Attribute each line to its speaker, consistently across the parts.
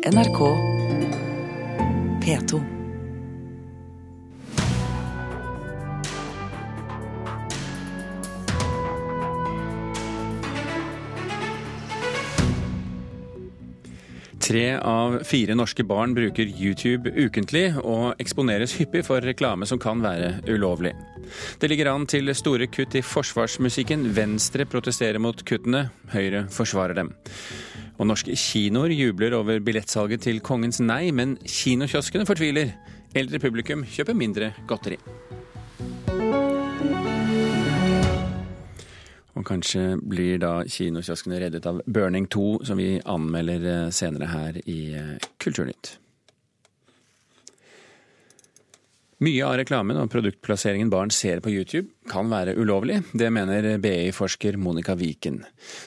Speaker 1: NRK P2.
Speaker 2: Tre av fire norske barn bruker YouTube ukentlig og eksponeres hyppig for reklame som kan være ulovlig. Det ligger an til store kutt i forsvarsmusikken. Venstre protesterer mot kuttene, Høyre forsvarer dem. Og norske kinoer jubler over billettsalget til Kongens nei, men kinokioskene fortviler. Eldre publikum kjøper mindre godteri. Og kanskje blir da kinokioskene reddet av Burning 2, som vi anmelder eh, senere her i eh, Kulturnytt. Mye av reklamen og produktplasseringen barn ser på YouTube kan være ulovlig. Det mener BI-forsker Monica Viken.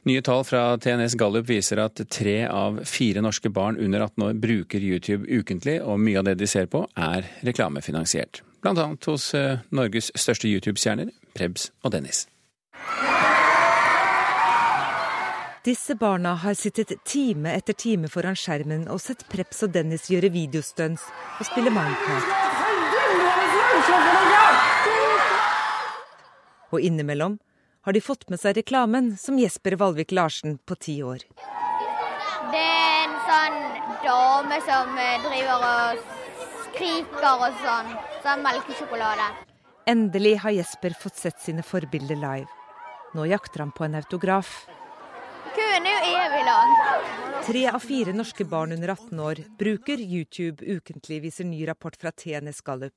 Speaker 2: Nye tall fra TNS Gallup viser at tre av fire norske barn under 18 år bruker YouTube ukentlig, og mye av det de ser på er reklamefinansiert. Blant annet hos eh, Norges største YouTube-stjerner, Prebz og Dennis.
Speaker 3: Disse barna har sittet time etter time foran skjermen og sett Preps og Dennis gjøre videostunts og spille Minecraft. Og innimellom har de fått med seg reklamen som Jesper Valvik Larsen på ti år.
Speaker 4: Det er en sånn dame som eh, driver og skriker og sånn. Sånn melkesjokolade.
Speaker 3: Endelig har Jesper fått sett sine forbilder live. Nå jakter han på en autograf.
Speaker 4: Køen er jo evig lang.
Speaker 3: Tre av fire norske barn under 18 år bruker YouTube ukentlig, viser ny rapport fra TNS Gallup.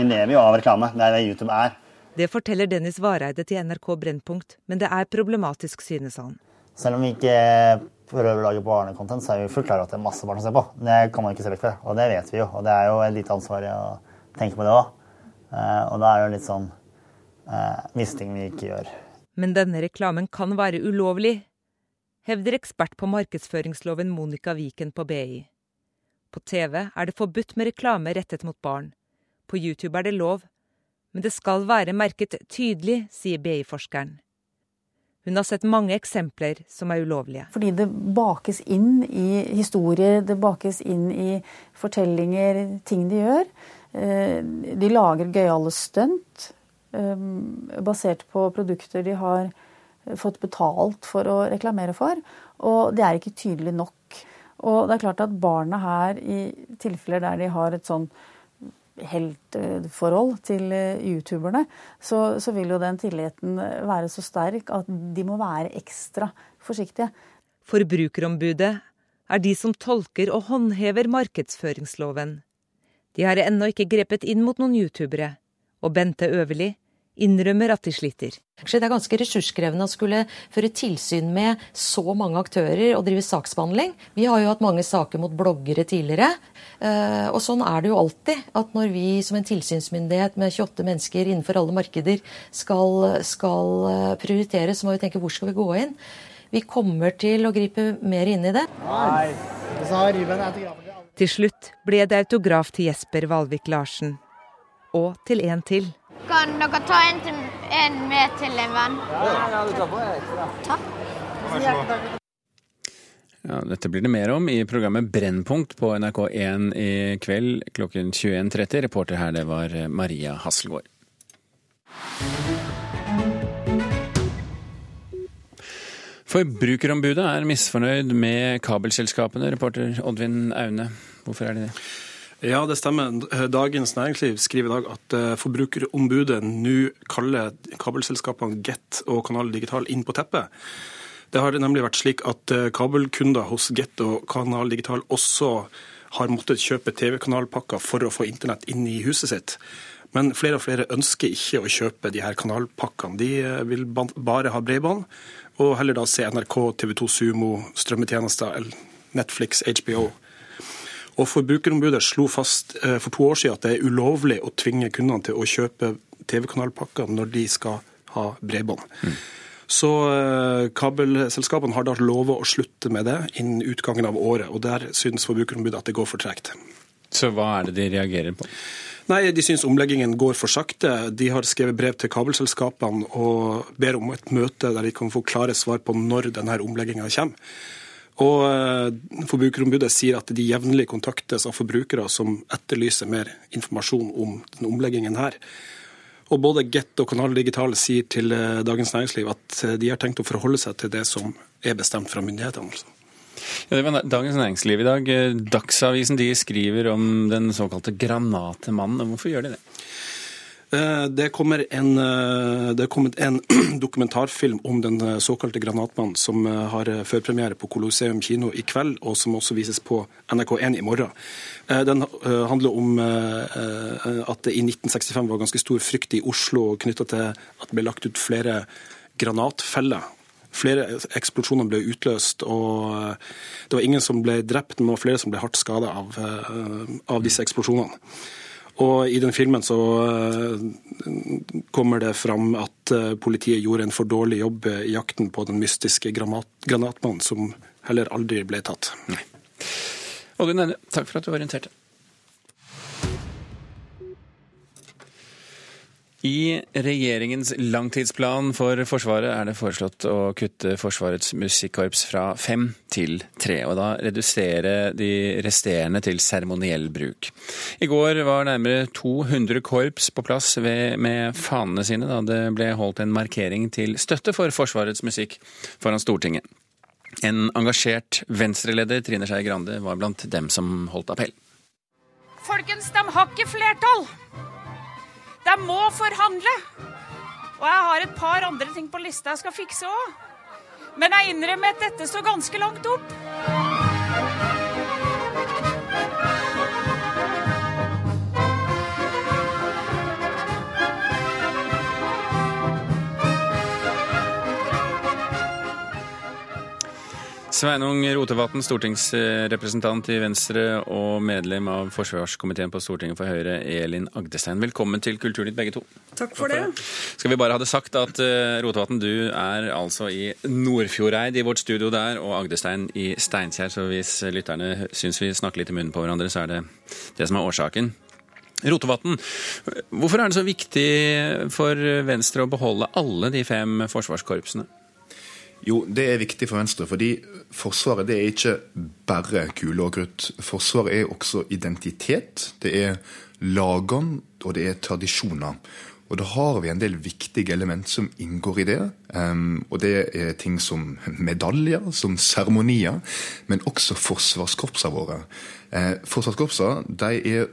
Speaker 5: Vi lever jo av reklame. Det er det YouTube er.
Speaker 3: Det forteller Dennis Vareide til NRK Brennpunkt, men det er problematisk, synes han.
Speaker 5: Selv om vi ikke prøver å lage barnekontent, så er vi fullt klar over at det er masse barn å se på. Det kan man ikke se vekk fra, og det vet vi jo. Og det er jo et lite ansvar å tenke på det òg. Og da er det jo litt sånn eh, visse ting vi ikke gjør.
Speaker 3: Men denne reklamen kan være ulovlig, hevder ekspert på markedsføringsloven Monica Viken på BI. På TV er det forbudt med reklame rettet mot barn. På YouTube er det lov, men det skal være merket tydelig, sier BI-forskeren. Hun har sett mange eksempler som er ulovlige.
Speaker 6: Fordi det bakes inn i historier, det bakes inn i fortellinger, ting de gjør. Eh, de lager gøyale stunt eh, basert på produkter de har fått betalt for å reklamere for. Og det er ikke tydelig nok. Og det er klart at barna her, i tilfeller der de har et sånn heltforhold til eh, youtuberne, så, så, vil jo den tilliten være så sterk at de må være ekstra forsiktige.
Speaker 3: Forbrukerombudet er de som tolker og håndhever markedsføringsloven. De har ennå ikke grepet inn mot noen youtubere, og Bente Øverli innrømmer at de sliter.
Speaker 7: Det er ganske ressurskrevende å skulle føre tilsyn med så mange aktører og drive saksbehandling. Vi har jo hatt mange saker mot bloggere tidligere. Eh, og sånn er det jo alltid. At når vi som en tilsynsmyndighet med 28 mennesker innenfor alle markeder skal, skal eh, prioritere, så må vi tenke hvor skal vi gå inn? Vi kommer til å gripe mer inn i det.
Speaker 3: Til slutt ble det autograf til Jesper Valvik Larsen. Og til en til.
Speaker 4: Kan dere ta en, til, en med til en venn? Takk.
Speaker 2: Ja, dette blir det mer om i programmet Brennpunkt på NRK1 i kveld klokken 21.30. Reporter her, det var Maria Hasselgaard. Forbrukerombudet er misfornøyd med kabelselskapene, reporter Oddvin Aune. Hvorfor er de det?
Speaker 8: Ja, det stemmer. Dagens Næringsliv skriver i dag at eh, Forbrukerombudet nå kaller kabelselskapene Get og Kanal Digital inn på teppet. Det har nemlig vært slik at eh, kabelkunder hos Get og Kanal Digital også har måttet kjøpe TV-kanalpakker for å få internett inn i huset sitt. Men flere og flere ønsker ikke å kjøpe de her kanalpakkene. De eh, vil bare ha bredbånd, og heller da se NRK, TV2 Sumo, strømmetjenester, Netflix, HBO. Og Forbrukerombudet slo fast eh, for to år siden at det er ulovlig å tvinge kundene til å kjøpe TV-kanalpakker når de skal ha bredbånd. Mm. Så eh, kabelselskapene har da lovet å slutte med det innen utgangen av året. og Der synes Forbrukerombudet at det går for tregt.
Speaker 2: Så hva er det de reagerer på?
Speaker 8: Nei, De syns omleggingen går for sakte. De har skrevet brev til kabelselskapene og ber om et møte der de kan få klare svar på når denne omlegginga kommer. Og eh, Forbrukerombudet sier at de jevnlig kontaktes av forbrukere som etterlyser mer informasjon om den omleggingen her. Og Både Get og Kanal Digital sier til eh, Dagens Næringsliv at eh, de har tenkt å forholde seg til det som er bestemt fra myndighetene. altså.
Speaker 2: Ja, det var Dagens Næringsliv i dag. Dagsavisen de skriver om den såkalte Granatemannen. Hvorfor gjør de det?
Speaker 8: Eh, det kommer en, eh, det er kommet en dokumentarfilm om den eh, såkalte Granatmannen som har førpremiere på Colosseum kino i kveld, og som også vises på NRK1 i morgen. Den handler om at det i 1965 var ganske stor frykt i Oslo knytta til at det ble lagt ut flere granatfeller Flere eksplosjoner ble utløst, og det var ingen som ble drept, men det var flere som ble hardt skada av, av, disse eksplosjonene. Og I den filmen så eh, kommer det fram at eh, politiet gjorde en for dårlig jobb i jakten på den mystiske granatmannen, som heller aldri ble tatt. Nei.
Speaker 2: du Ende, takk for at du orienterte. I regjeringens langtidsplan for Forsvaret er det foreslått å kutte Forsvarets musikkorps fra fem til tre, og da redusere de resterende til seremoniell bruk. I går var nærmere 200 korps på plass ved, med fanene sine da det ble holdt en markering til støtte for Forsvarets musikk foran Stortinget. En engasjert venstreleder, Trine Skei Grande, var blant dem som holdt appell.
Speaker 1: Folkens, de har ikke flertall! De må forhandle! Og jeg har et par andre ting på lista jeg skal fikse òg. Men jeg innrømmer at dette står ganske langt opp.
Speaker 2: Sveinung Rotevatn, stortingsrepresentant i Venstre og medlem av forsvarskomiteen på Stortinget for Høyre, Elin Agdestein. Velkommen til Kulturnytt, begge to.
Speaker 9: Takk for det.
Speaker 2: Skal vi bare ha det sagt at uh, Rotevatn, du er altså i Nordfjordeid i vårt studio der, og Agdestein i Steinkjer, så hvis lytterne syns vi snakker litt i munnen på hverandre, så er det det som er årsaken. Rotevatn, hvorfor er det så viktig for Venstre å beholde alle de fem forsvarskorpsene?
Speaker 10: Jo, det er viktig for Venstre, fordi Forsvaret det er ikke bare kule og krutt. Forsvaret er også identitet. Det er lagene, og det er tradisjoner. Og da har vi en del viktige element som inngår i det. Um, og det er ting som medaljer, som seremonier, men også forsvarskorpsene våre. Eh, Forsvarskorpsene de er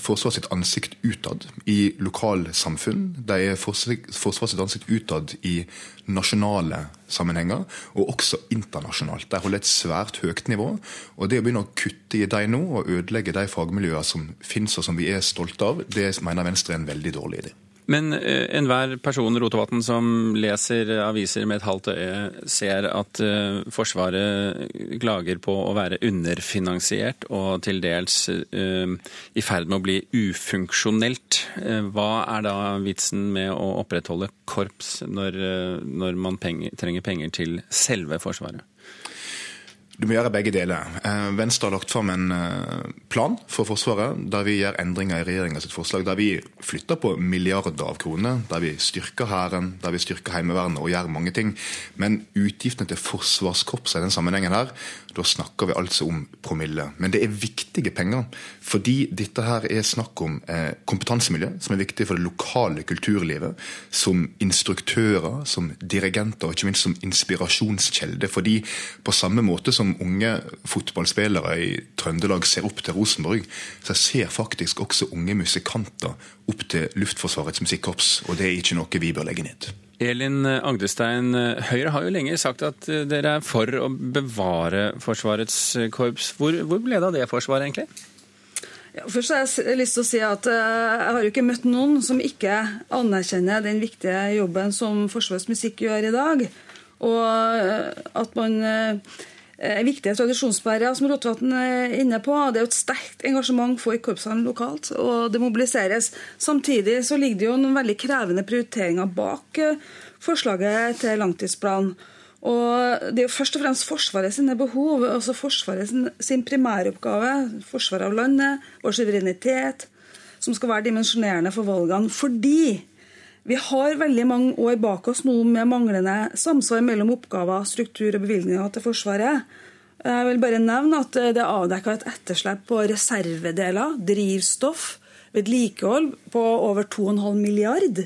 Speaker 10: Forsvaret sitt ansikt utad i lokalsamfunn. De er Forsvaret sitt ansikt utad i nasjonale sammenhenger, og også internasjonalt. De holder et svært høyt nivå. Og det å begynne å kutte i dem nå, og ødelegge de fagmiljøene som finnes og som vi er stolte av, det mener Venstre er en veldig dårlig idé.
Speaker 2: Men uh, enhver person Rotevatn, som leser aviser med et halvt øye, ser at uh, Forsvaret klager på å være underfinansiert og til dels uh, i ferd med å bli ufunksjonelt. hva er da vitsen med å opprettholde korps når, når man penger, trenger penger til selve Forsvaret?
Speaker 10: Du må gjøre begge deler. Eh, Venstre har lagt fram en eh, plan for Forsvaret der vi gjør endringer i regjeringa sitt forslag. Der vi flytter på milliarder av kroner. Der vi styrker Hæren, der vi styrker Heimevernet og gjør mange ting. Men utgiftene til forsvarskorpset i den sammenhengen her, da snakker vi altså om promille. Men det er viktige penger, fordi dette her er snakk om eh, kompetansemiljø som er viktig for det lokale kulturlivet. Som instruktører, som dirigenter og ikke minst som inspirasjonskjelde. Fordi på samme måte som som unge fotballspillere i Trøndelag ser opp til Rosenborg, så ser faktisk også unge musikanter opp til Luftforsvarets musikkorps. Og det er ikke noe vi bør legge ned.
Speaker 2: Elin Agdestein, Høyre har jo lenge sagt at dere er for å bevare Forsvarets korps. Hvor, hvor ble det av det forsvaret, egentlig?
Speaker 9: Ja, først har jeg lyst til å si at Jeg har jo ikke møtt noen som ikke anerkjenner den viktige jobben som Forsvarets musikk gjør i dag. Og at man Eh, viktige tradisjonsbærere, som Rotevatn er inne på. Det er jo et sterkt engasjement for korpsene lokalt, og det mobiliseres. Samtidig så ligger det jo noen veldig krevende prioriteringer bak eh, forslaget til langtidsplan. Og Det er jo først og fremst Forsvaret sine behov, altså Forsvaret sin, sin primæroppgave, forsvaret av landet, vår suverenitet, som skal være dimensjonerende for valgene. Fordi vi har veldig mange år bak oss nå med manglende samsvar mellom oppgaver, struktur og bevilgninger til Forsvaret. Jeg vil bare nevne at det er avdekka et etterslep på reservedeler, drivstoff, vedlikehold på over 2,5 milliard.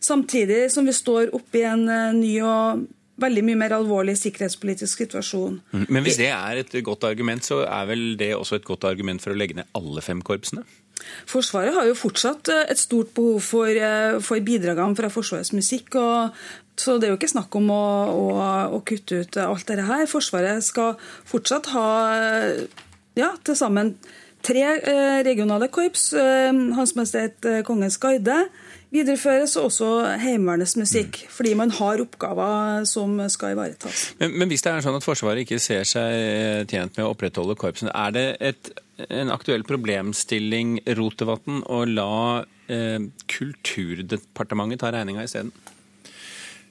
Speaker 9: Samtidig som vi står oppe i en eh, ny og veldig mye mer alvorlig sikkerhetspolitisk situasjon.
Speaker 2: Mm, men hvis det er et godt argument, så er vel det også et godt argument for å legge ned alle fem korpsene?
Speaker 9: Forsvaret har jo fortsatt eh, et stort behov for, eh, for bidragene fra Forsvarets musikk. og så det er jo ikke snakk om å, å, å kutte ut alt dette her. Forsvaret skal fortsatt ha ja, til sammen tre regionale korps. Hans Majestet Kongens Garde videreføres også Heimevernets musikk, mm. fordi man har oppgaver som skal ivaretas.
Speaker 2: Men, men, hvis det er sånn at Forsvaret ikke ser seg tjent med å opprettholde korpsen, er det et, en aktuell problemstilling, Rotevatn, å la eh, Kulturdepartementet ta regninga isteden?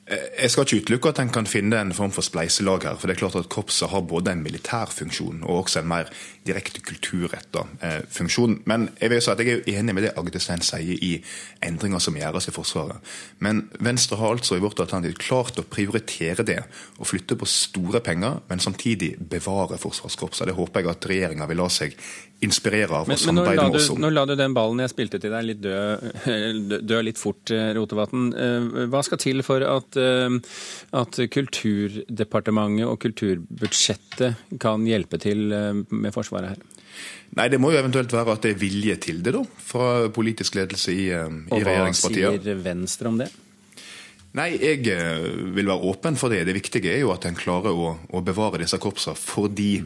Speaker 10: Jeg skal ikke utelukke at en kan finne en form for spleiselag her. for det er klart at Korpset har både en militær funksjon og også en mer direkte kulturretta eh, funksjon. Men jeg vil si at jeg er enig med det Agdestein sier i endringer som gjøres i Forsvaret. Men Venstre har altså i vårt alternativ klart å prioritere det. Å flytte på store penger, men samtidig bevare Forsvarskorpset. Det håper jeg at regjeringa vil la seg inspirere av
Speaker 2: og samarbeide med oss om. Nå la du den ballen jeg spilte til deg litt dø, dø litt fort, eh, Rotevatn. Eh, hva skal til for at, eh, at Kulturdepartementet og kulturbudsjettet kan hjelpe til med Forsvaret her?
Speaker 10: Nei, Det må jo eventuelt være at det er vilje til det da, fra politisk ledelse i, i regjeringspartiene.
Speaker 2: Og hva sier Venstre om det?
Speaker 10: Nei, jeg vil være åpen for det. Det viktige er jo at en klarer å, å bevare disse korpsene fordi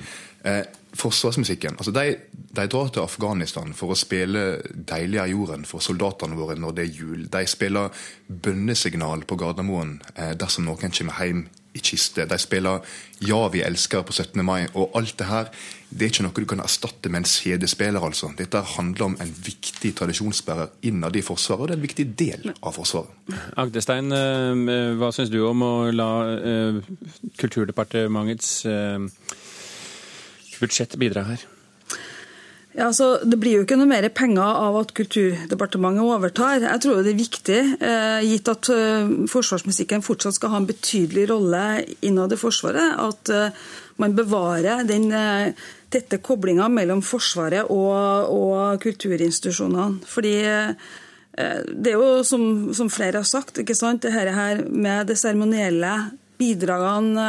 Speaker 10: eh, forsvarsmusikken altså de, de, drar til Afghanistan for å spille 'Deilig er jorden' for soldatene våre når det er jul. De spiller bønnesignal på Gardermoen eh, dersom noen kommer hjem i kiste. De spiller 'Ja, vi elsker' på 17. mai. Og alt det her det er ikke noe du kan erstatte med en CD-spiller. altså. Dette handler om en viktig tradisjonsbærer innad i Forsvaret, og det er en viktig del av Forsvaret.
Speaker 2: Agdestein, eh, hva syns du om å la eh, Kulturdepartementets budsjett bidra her?
Speaker 9: Ja, altså, Det blir jo ikke noe mer penger av at Kulturdepartementet overtar. Jeg tror det er viktig, eh, gitt at eh, forsvarsmusikken fortsatt skal ha en betydelig rolle innad i Forsvaret, at eh, man bevarer den tette koblinga mellom Forsvaret og, og kulturinstitusjonene. Fordi det er jo, som, som, flere har sagt, ikke sant, det her med det seremonielle bidragene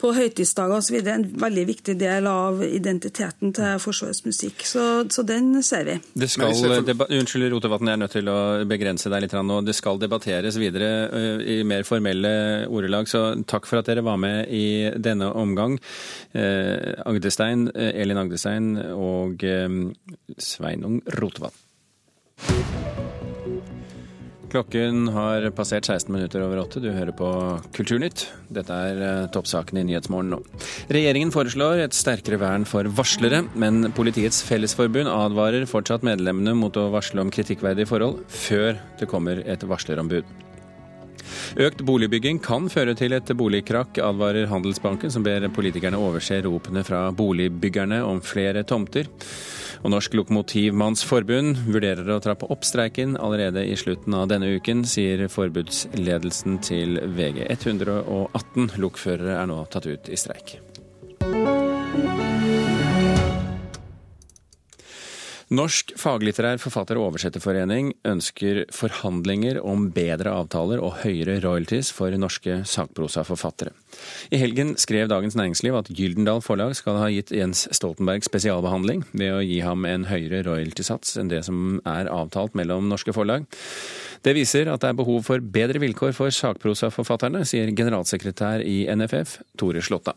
Speaker 9: på høytidsdager osv. en veldig viktig del av identiteten til Forsvarets musikk. Så, så den ser vi.
Speaker 2: Det skal, unnskyld, Rotevatn, jeg er nødt til å begrense deg litt nå. Det skal debatteres videre uh, i mer formelle ordelag, så takk for at dere var med i denne omgang. Uh, Agdestein, uh, Elin Agdestein og Sveinung Rotevatn. Klokken har passert 16 minutter over åtte. Du hører på Kulturnytt. Dette er eh, toppsakene i Nyhetsmorgen nå. Regjeringen foreslår et sterkere vern for varslere, men Politiets Fellesforbund advarer fortsatt medlemmene mot å varsle om kritikkverdige forhold før det kommer et varslerombud. Økt boligbygging kan føre til et boligkrakk, advarer Handelsbanken, som ber politikerne overse ropene fra boligbyggerne om flere tomter. Og Norsk Lokomotivmannsforbund vurderer å trappe opp streiken allerede i slutten av denne uken, sier forbudsledelsen til VG. 118 lokførere er nå tatt ut i streik. Norsk faglitterær forfatter- og oversetterforening ønsker forhandlinger om bedre avtaler og høyere royalties for norske sakprosaforfattere. I helgen skrev Dagens Næringsliv at Gyldendal Forlag skal ha gitt Jens Stoltenberg spesialbehandling ved å gi ham en høyere royaltysats enn det som er avtalt mellom norske forlag. Det viser at det er behov for bedre vilkår for sakprosaforfatterne, sier generalsekretær i NFF, Tore Slåtta.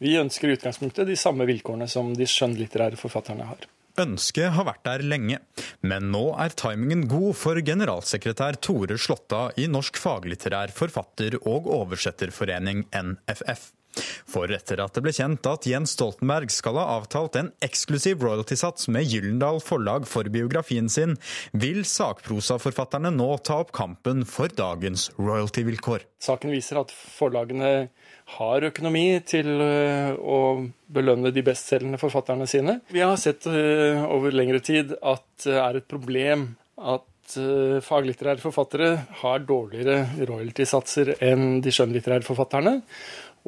Speaker 11: Vi ønsker i utgangspunktet de samme vilkårene som de skjønnlitterære forfatterne har.
Speaker 12: Ønsket har vært der lenge, men nå er timingen god for generalsekretær Tore Slåtta i Norsk faglitterær forfatter- og oversetterforening, NFF. For etter at det ble kjent at Jens Stoltenberg skal ha avtalt en eksklusiv royaltysats med Gyllendal forlag for biografien sin, vil sakprosaforfatterne nå ta opp kampen for dagens royaltyvilkår.
Speaker 11: Saken viser at forlagene har økonomi til eh, å belønne de bestselgende forfatterne sine. Vi har sett eh, over lengre tid at det er et problem at eh, faglitterære forfattere har dårligere royaltysatser enn de skjønnlitterære forfatterne.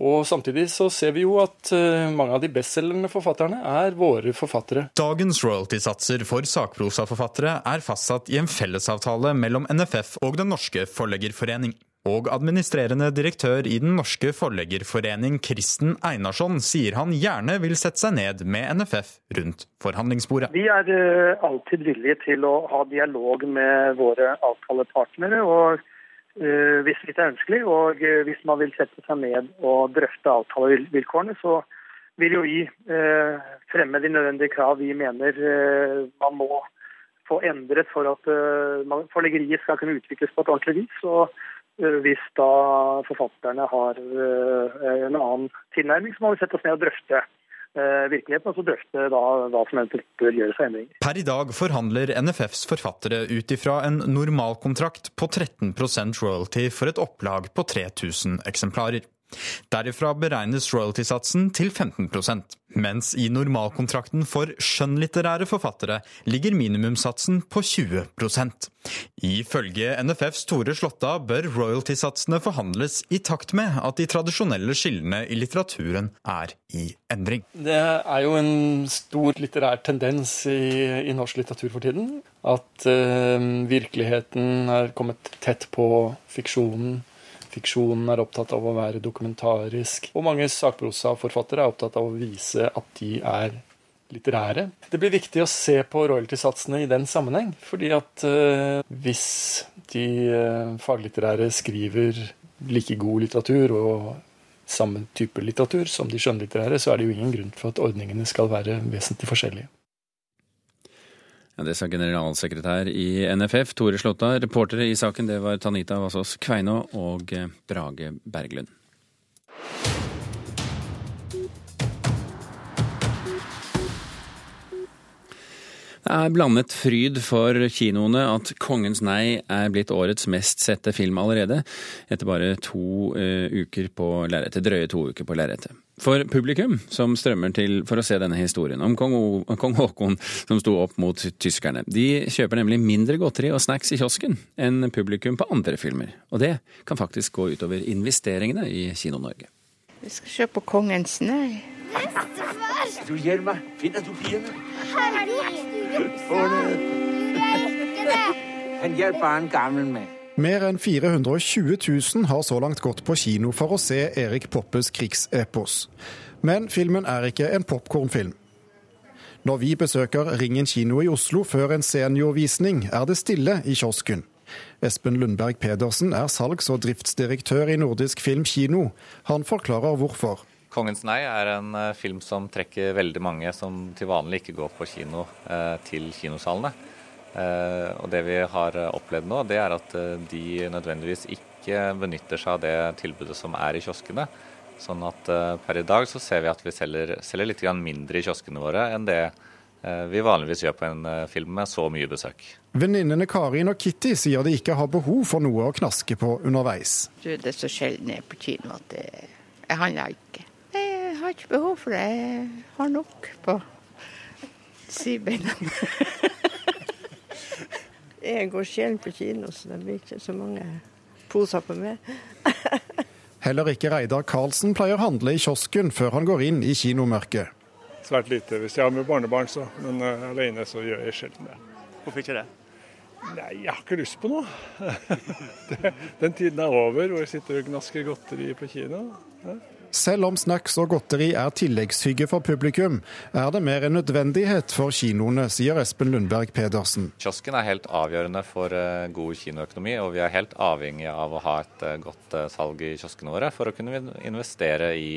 Speaker 11: Og Samtidig så ser vi jo at eh, mange av de bestselgende forfatterne er våre forfattere.
Speaker 12: Dagens royalty-satser for sakprosaforfattere er fastsatt i en fellesavtale mellom NFF og Den norske forleggerforening. Og administrerende direktør i Den norske forleggerforening, Kristen Einarsson, sier han gjerne vil sette seg ned med NFF rundt forhandlingsbordet.
Speaker 13: Vi er eh, alltid villige til å ha dialog med våre avtalepartnere. og hvis det er ønskelig. Og eh, hvis man vil sette seg ned og drøfte avtalevilkårene, så vil jo vi eh, fremme de nødvendige krav vi mener man må få endret for at forleggeriet skal kunne utvikles på et ordentlig vis. Og hvis da forfatterne har en annen tilnærming, så må vi sette oss ned og drøfte Eh, virkeligheten, og så drøfte da hva som eventuelt bør gjøres av endringer.
Speaker 12: Per i dag forhandler NFFs forfattere ut ifra en normalkontrakt på 13% royalty for et opplag på 3000 eksemplarer. Derifra beregnes royalty-satsen til 15% mens i normalkontrakten for skjønnlitterære forfattere ligger minimumssatsen på 20% Ifølge NFFs Tore Slåtta bør royalty-satsene forhandles i takt med at de tradisjonelle skillene i litteraturen er i endring.
Speaker 11: Det er jo en stor litterær tendens i, i norsk litteratur for tiden. At uh, virkeligheten er kommet tett på fiksjonen Fiksjonen er opptatt av å være dokumentarisk. Og mange sakprosaforfattere er opptatt av å vise at de er litterære. Det blir viktig å se på royalty-satsene i den sammenheng. fordi at uh, hvis de uh, faglitterære skriver like god litteratur og samme type litteratur som de skjønnlitterære, så er det jo ingen grunn for at ordningene skal være vesentlig forskjellige.
Speaker 2: Ja, det sa generalsekretær i NFF, Tore Slåtta. Reportere i saken det var Tanita Vassås Kveino og eh, Brage Berglund. Det er blandet fryd for kinoene at 'Kongens nei' er blitt årets mest sette film allerede, etter bare to uh, uker på lerretet. Drøye to uker på lerretet. For publikum som strømmer til for å se denne historien om kong, o kong Haakon som sto opp mot tyskerne, de kjøper nemlig mindre godteri og snacks i kiosken enn publikum på andre filmer. Og det kan faktisk gå utover investeringene i Kino-Norge.
Speaker 14: Vi skal se på Kongens nei.
Speaker 15: Bestefar! Du gjør meg. Finn deg to piene.
Speaker 16: Mer enn 420 000 har så langt gått på kino for å se Erik Poppes krigsepos. Men filmen er ikke en popkornfilm. Når vi besøker Ringen kino i Oslo før en seniorvisning, er det stille i kiosken. Espen Lundberg Pedersen er salgs- og driftsdirektør i Nordisk Film Kino. Han forklarer hvorfor.
Speaker 17: 'Kongens nei' er en eh, film som trekker veldig mange som til vanlig ikke går på kino, eh, til kinosalene. Eh, og Det vi har opplevd nå, det er at de nødvendigvis ikke benytter seg av det tilbudet som er i kioskene. Sånn at per i dag så ser vi at vi selger, selger litt mindre i kioskene våre enn det vi vanligvis gjør på en film med så mye besøk.
Speaker 16: Venninnene Karin og Kitty sier de ikke har behov for noe å knaske på underveis.
Speaker 14: Du, det er så sjelden jeg er på kino at det, jeg handler ikke har ikke behov for det. Jeg har nok på sidebeina. jeg går sjelden på kino, så det blir ikke så mange poser på meg.
Speaker 16: Heller ikke Reidar Karlsen pleier handle i kiosken før han går inn i kinomørket.
Speaker 18: Svært lite hvis jeg har med barnebarn, så. Men uh, alene så gjør jeg sjelden det.
Speaker 19: Hvorfor ikke det?
Speaker 18: Nei, jeg har ikke lyst på noe. Den tiden er over hvor jeg sitter og gnasker godteri på kino.
Speaker 16: Selv om snacks og godteri er tilleggshygge for publikum, er det mer en nødvendighet for kinoene, sier Espen Lundberg Pedersen.
Speaker 17: Kiosken er helt avgjørende for eh, god kinoøkonomi, og vi er helt avhengige av å ha et eh, godt eh, salg i kioskene våre for å kunne investere i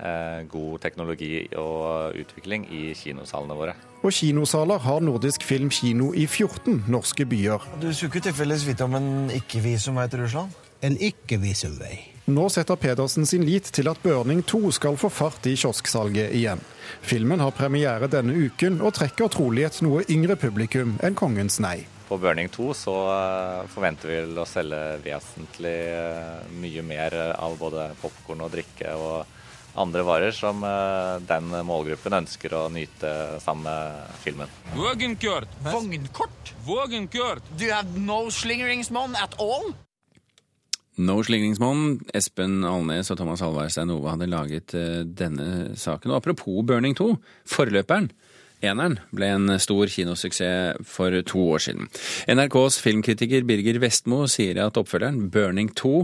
Speaker 17: god teknologi og utvikling i kinosalene våre.
Speaker 16: Og kinosaler har Nordisk Film Kino i 14 norske byer.
Speaker 20: Du skulle ikke tilfeldigvis vite om en ikke-visumvei til Russland?
Speaker 21: En ikke-visumvei.
Speaker 16: Nå setter Pedersen sin lit til at Børning 2 skal få fart i kiosksalget igjen. Filmen har premiere denne uken og trekker trolig et noe yngre publikum enn Kongens nei.
Speaker 17: På Burning 2 så eh, forventer vi å selge vesentlig eh, mye mer av både popkorn og drikke og andre varer som eh, den målgruppen ønsker å nyte sammen med filmen.
Speaker 21: Vågenkjørt! Vognkort? Vågenkjørt! Do you have no slingeringsmonn at all?
Speaker 2: No slingringsmonn, Espen Alnes og Thomas Halvardstein Ove hadde laget eh, denne saken. Og apropos Burning 2, forløperen. Eneren ble en stor kinosuksess for to år siden. NRKs filmkritiker Birger Vestmo sier at oppfølgeren, Burning 2,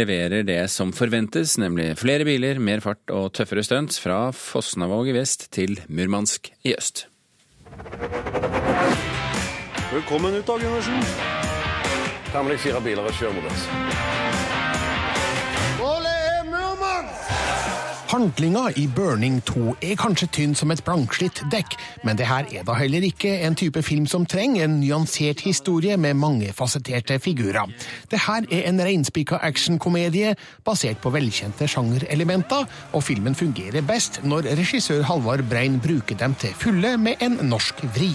Speaker 2: leverer det som forventes, nemlig flere biler, mer fart og tøffere stunts fra Fosnavåg i vest til Murmansk i øst.
Speaker 19: Velkommen ut, da, Gundersen. Her må jeg fire biler og kjøre mot oss.
Speaker 22: Handlinga i Burning 2 er kanskje tynn som et blankslitt dekk, men det her er da heller ikke en type film som trenger en nyansert historie med mangefasetterte figurer. Det her er en reinspikka actionkomedie basert på velkjente sjangerelementer, og filmen fungerer best når regissør Halvard Brein bruker dem til fulle med en norsk vri.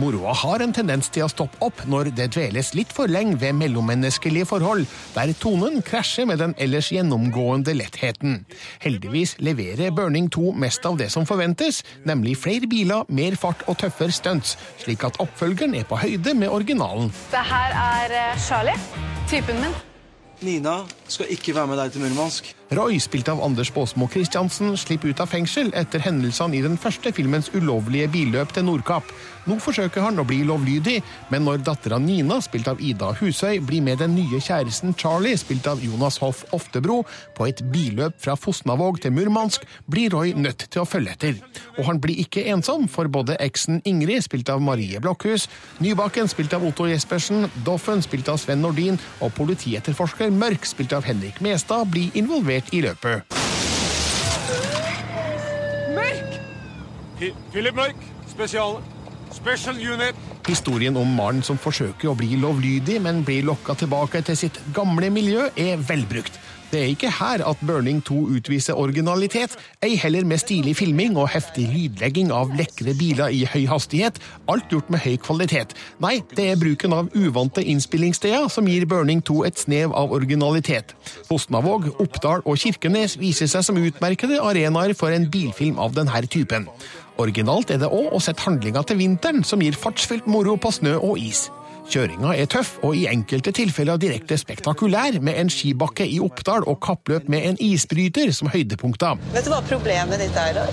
Speaker 22: Moroa har en tendens til å stoppe opp når det dveles litt for lenge ved mellommenneskelige forhold, der tonen krasjer med den ellers gjennomgående lettheten. Heldigvis leverer Burning 2 mest av det som forventes, nemlig flere biler, mer fart og tøffere stunts, slik at oppfølgeren er på høyde med originalen.
Speaker 23: Det her er eh, Charlie, typen min.
Speaker 20: Nina skal ikke være med deg til Murmansk.
Speaker 22: Roy, spilt av Anders Baasmo Christiansen, slipper ut av fengsel etter hendelsene i den første filmens ulovlige billøp til Nordkapp. Nå forsøker han å bli lovlydig, men når dattera Nina, spilt av Ida Husøy, blir med den nye kjæresten Charlie, spilt av Jonas Hoff Oftebro, på et billøp fra Fosnavåg til Murmansk, blir Roy nødt til å følge etter. Og han blir ikke ensom, for både eksen Ingrid, spilt av Marie Blokhus, Nybakken, spilt av Otto Jespersen, Doffen, spilt av Sven Nordin, og politietterforsker Mørk, spilt av Henrik Mestad, blir involvert i løpet.
Speaker 19: Mørk! Philip Mørk, spesial. Special unit.
Speaker 22: Historien om Maren som forsøker å bli lovlydig, men blir lokka tilbake til sitt gamle miljø, er velbrukt. Det er ikke her at Burning 2 utviser originalitet, ei heller med stilig filming og heftig lydlegging av lekre biler i høy hastighet, alt gjort med høy kvalitet. Nei, det er bruken av uvante innspillingssteder som gir Burning 2 et snev av originalitet. Fosnavåg, Oppdal og Kirkenes viser seg som utmerkede arenaer for en bilfilm av denne typen. Originalt er det òg å sette handlinga til vinteren, som gir fartsfylt moro på snø og is. Kjøringa er tøff og i enkelte tilfeller direkte spektakulær, med en skibakke i Oppdal og kappløp med en isbryter som høydepunkter.
Speaker 24: Vet du hva problemet ditt er, da?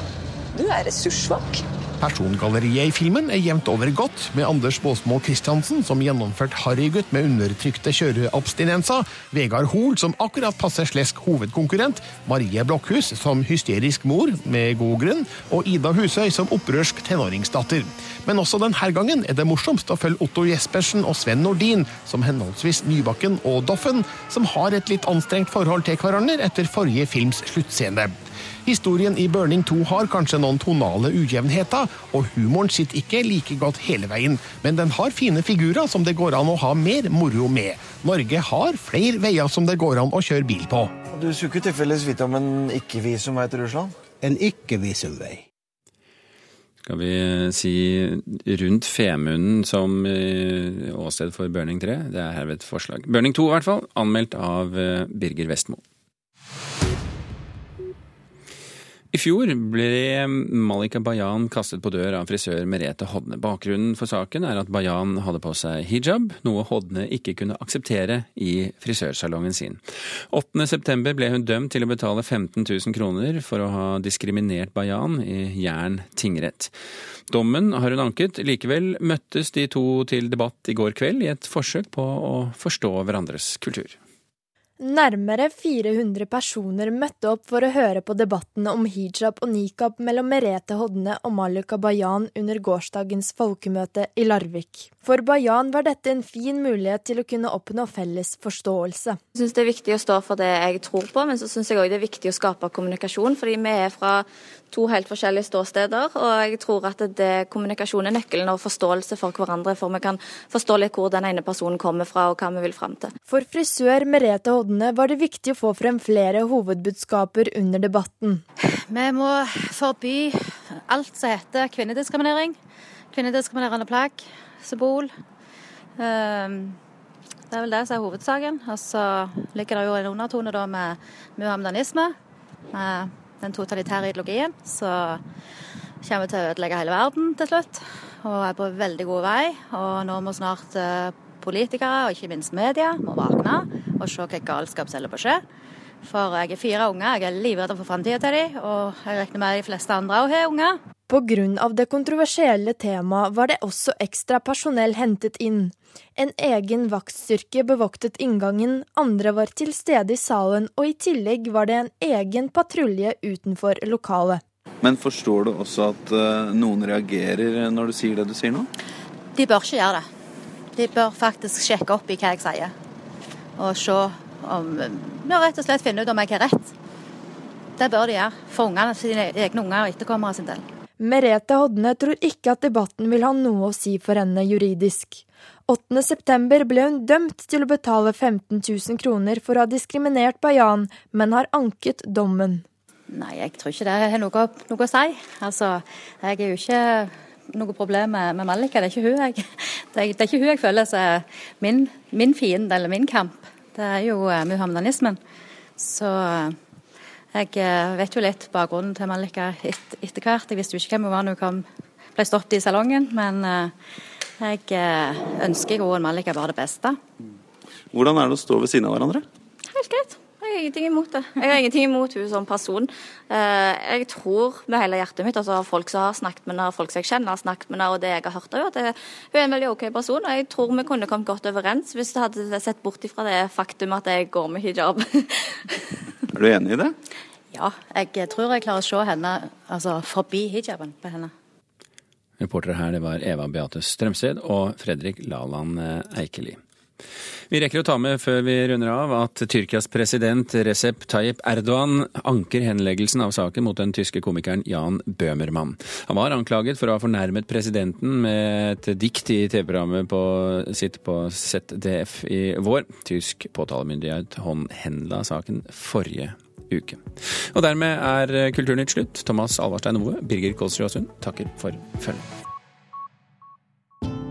Speaker 24: Du er ressurssvak.
Speaker 22: Persongalleriet i filmen er jevnt over godt, med Anders Baasmo Christiansen som gjennomført harrygutt med undertrykte kjøreabstinenser, Vegard Hoel som akkurat passer slesk hovedkonkurrent, Marie Blokhus som hysterisk mor, med god grunn, og Ida Husøy som opprørsk tenåringsdatter. Men også denne gangen er det morsomst å følge Otto Jespersen og Sven Nordin, som henholdsvis Nybakken og Doffen, som har et litt anstrengt forhold til hverandre etter forrige films sluttscene. Historien i Burning 2 har kanskje noen tonale ujevnheter, og humoren sitter ikke like godt hele veien, men den har fine figurer som det går an å ha mer moro med. Norge har flere veier som det går an å kjøre bil på.
Speaker 20: Du skulle ikke tilfeldigvis vite om en ikke-visumvei til Russland?
Speaker 21: En ikke-visumvei.
Speaker 2: Skal vi si rundt Femunden som eh, åsted for Burning 3? Det er herved et forslag. Burning 2 i hvert fall, anmeldt av eh, Birger Vestmo. I fjor ble Malika Bayan kastet på dør av frisør Merete Hodne. Bakgrunnen for saken er at Bayan hadde på seg hijab, noe Hodne ikke kunne akseptere i frisørsalongen sin. 8.9 ble hun dømt til å betale 15 000 kroner for å ha diskriminert Bayan i Jæren tingrett. Dommen har hun anket. Likevel møttes de to til debatt i går kveld i et forsøk på å forstå hverandres kultur.
Speaker 25: Nærmere 400 personer møtte opp for å høre på debattene om hijab og nikab mellom Merete Hodne og Maluka Bayan under gårsdagens folkemøte i Larvik. For Bayan var dette en fin mulighet til å kunne oppnå felles forståelse.
Speaker 26: Jeg syns det er viktig å stå for det jeg tror på, men så syns jeg òg det er viktig å skape kommunikasjon. Fordi vi er fra to helt forskjellige ståsteder, og jeg tror at det, kommunikasjon er nøkkelen og forståelse for hverandre. For vi kan forstå litt hvor den ene personen kommer fra og hva vi vil fram til.
Speaker 25: For frisør Merete Hodne var det viktig å få frem flere hovedbudskaper under debatten.
Speaker 27: Vi må forby alt som heter kvinnediskriminering. Kvinnediskriminerende plagg, symbol. Ehm, Det er vel det som er hovedsaken. Og så ligger det jo en undertone da med muhammedanisme, med den totalitære ideologien. Så kommer vi til å ødelegge hele verden til slutt, og er på veldig god vei. Og nå må snart eh, politikere, og ikke minst media, må våkne og se hva galskap som holder på å skje. For jeg er fire unger, jeg er livredd for framtida til dem, og jeg regner med de fleste andre òg har unger.
Speaker 25: Pga. det kontroversielle temaet var det også ekstra personell hentet inn. En egen vaktstyrke bevoktet inngangen, andre var til stede i salen, og i tillegg var det en egen patrulje utenfor lokalet.
Speaker 28: Men forstår du også at uh, noen reagerer når du sier det du sier nå?
Speaker 27: De bør ikke gjøre det. De bør faktisk sjekke opp i hva jeg sier, og se om ja, rett og slett finne ut om jeg har rett. Det bør de gjøre, for ungene, sine egne unger og etterkommere sin del.
Speaker 25: Merete Hodne tror ikke at debatten vil ha noe å si for henne juridisk. 8.9 ble hun dømt til å betale 15 000 kroner for å ha diskriminert Bayan, men har anket dommen.
Speaker 27: Nei, jeg tror ikke det har noe, noe, å si. Altså, jeg er jo ikke noe problem med, med Malika, det er ikke hun jeg det er, det er ikke hun jeg føler er min, min fiende eller min kamp. Det er jo uh, muhammedanismen. Så uh, jeg uh, vet jo litt bakgrunnen til Malika et, etter hvert. Jeg visste jo ikke hvem hun var når hun kom, ble stoppet i salongen, men jeg ønsker jo Malika bare det beste.
Speaker 28: Hvordan er det å stå ved siden av hverandre?
Speaker 26: Helt greit. Jeg har ingenting imot det. Jeg har ingenting imot hun som person. Eh, jeg tror med hele hjertet mitt, altså folk som har snakket med henne, folk som jeg kjenner har snakket med henne, og det jeg har hørt av henne, at hun er en veldig OK person. Og jeg tror vi kunne kommet godt overens hvis du hadde sett bort ifra det faktum at jeg går med hijab.
Speaker 28: er du enig i det?
Speaker 27: Ja, jeg tror jeg klarer å se henne altså forbi hijaben på henne.
Speaker 2: Reportere her det var Eva Beate Strømsted og Fredrik Laland Eikeli. Vi rekker å ta med før vi runder av at Tyrkias president Recep Tayyip Erdogan anker henleggelsen av saken mot den tyske komikeren Jan Bøhmermann. Han var anklaget for å ha fornærmet presidenten med et dikt i TV-programmet sitt på ZDF i vår. Tysk påtalemyndighet håndhendla saken forrige uke. Og dermed er Kulturnytt slutt. Thomas Alvarstein Ove, Birger Kolsrud Aasund takker for følget.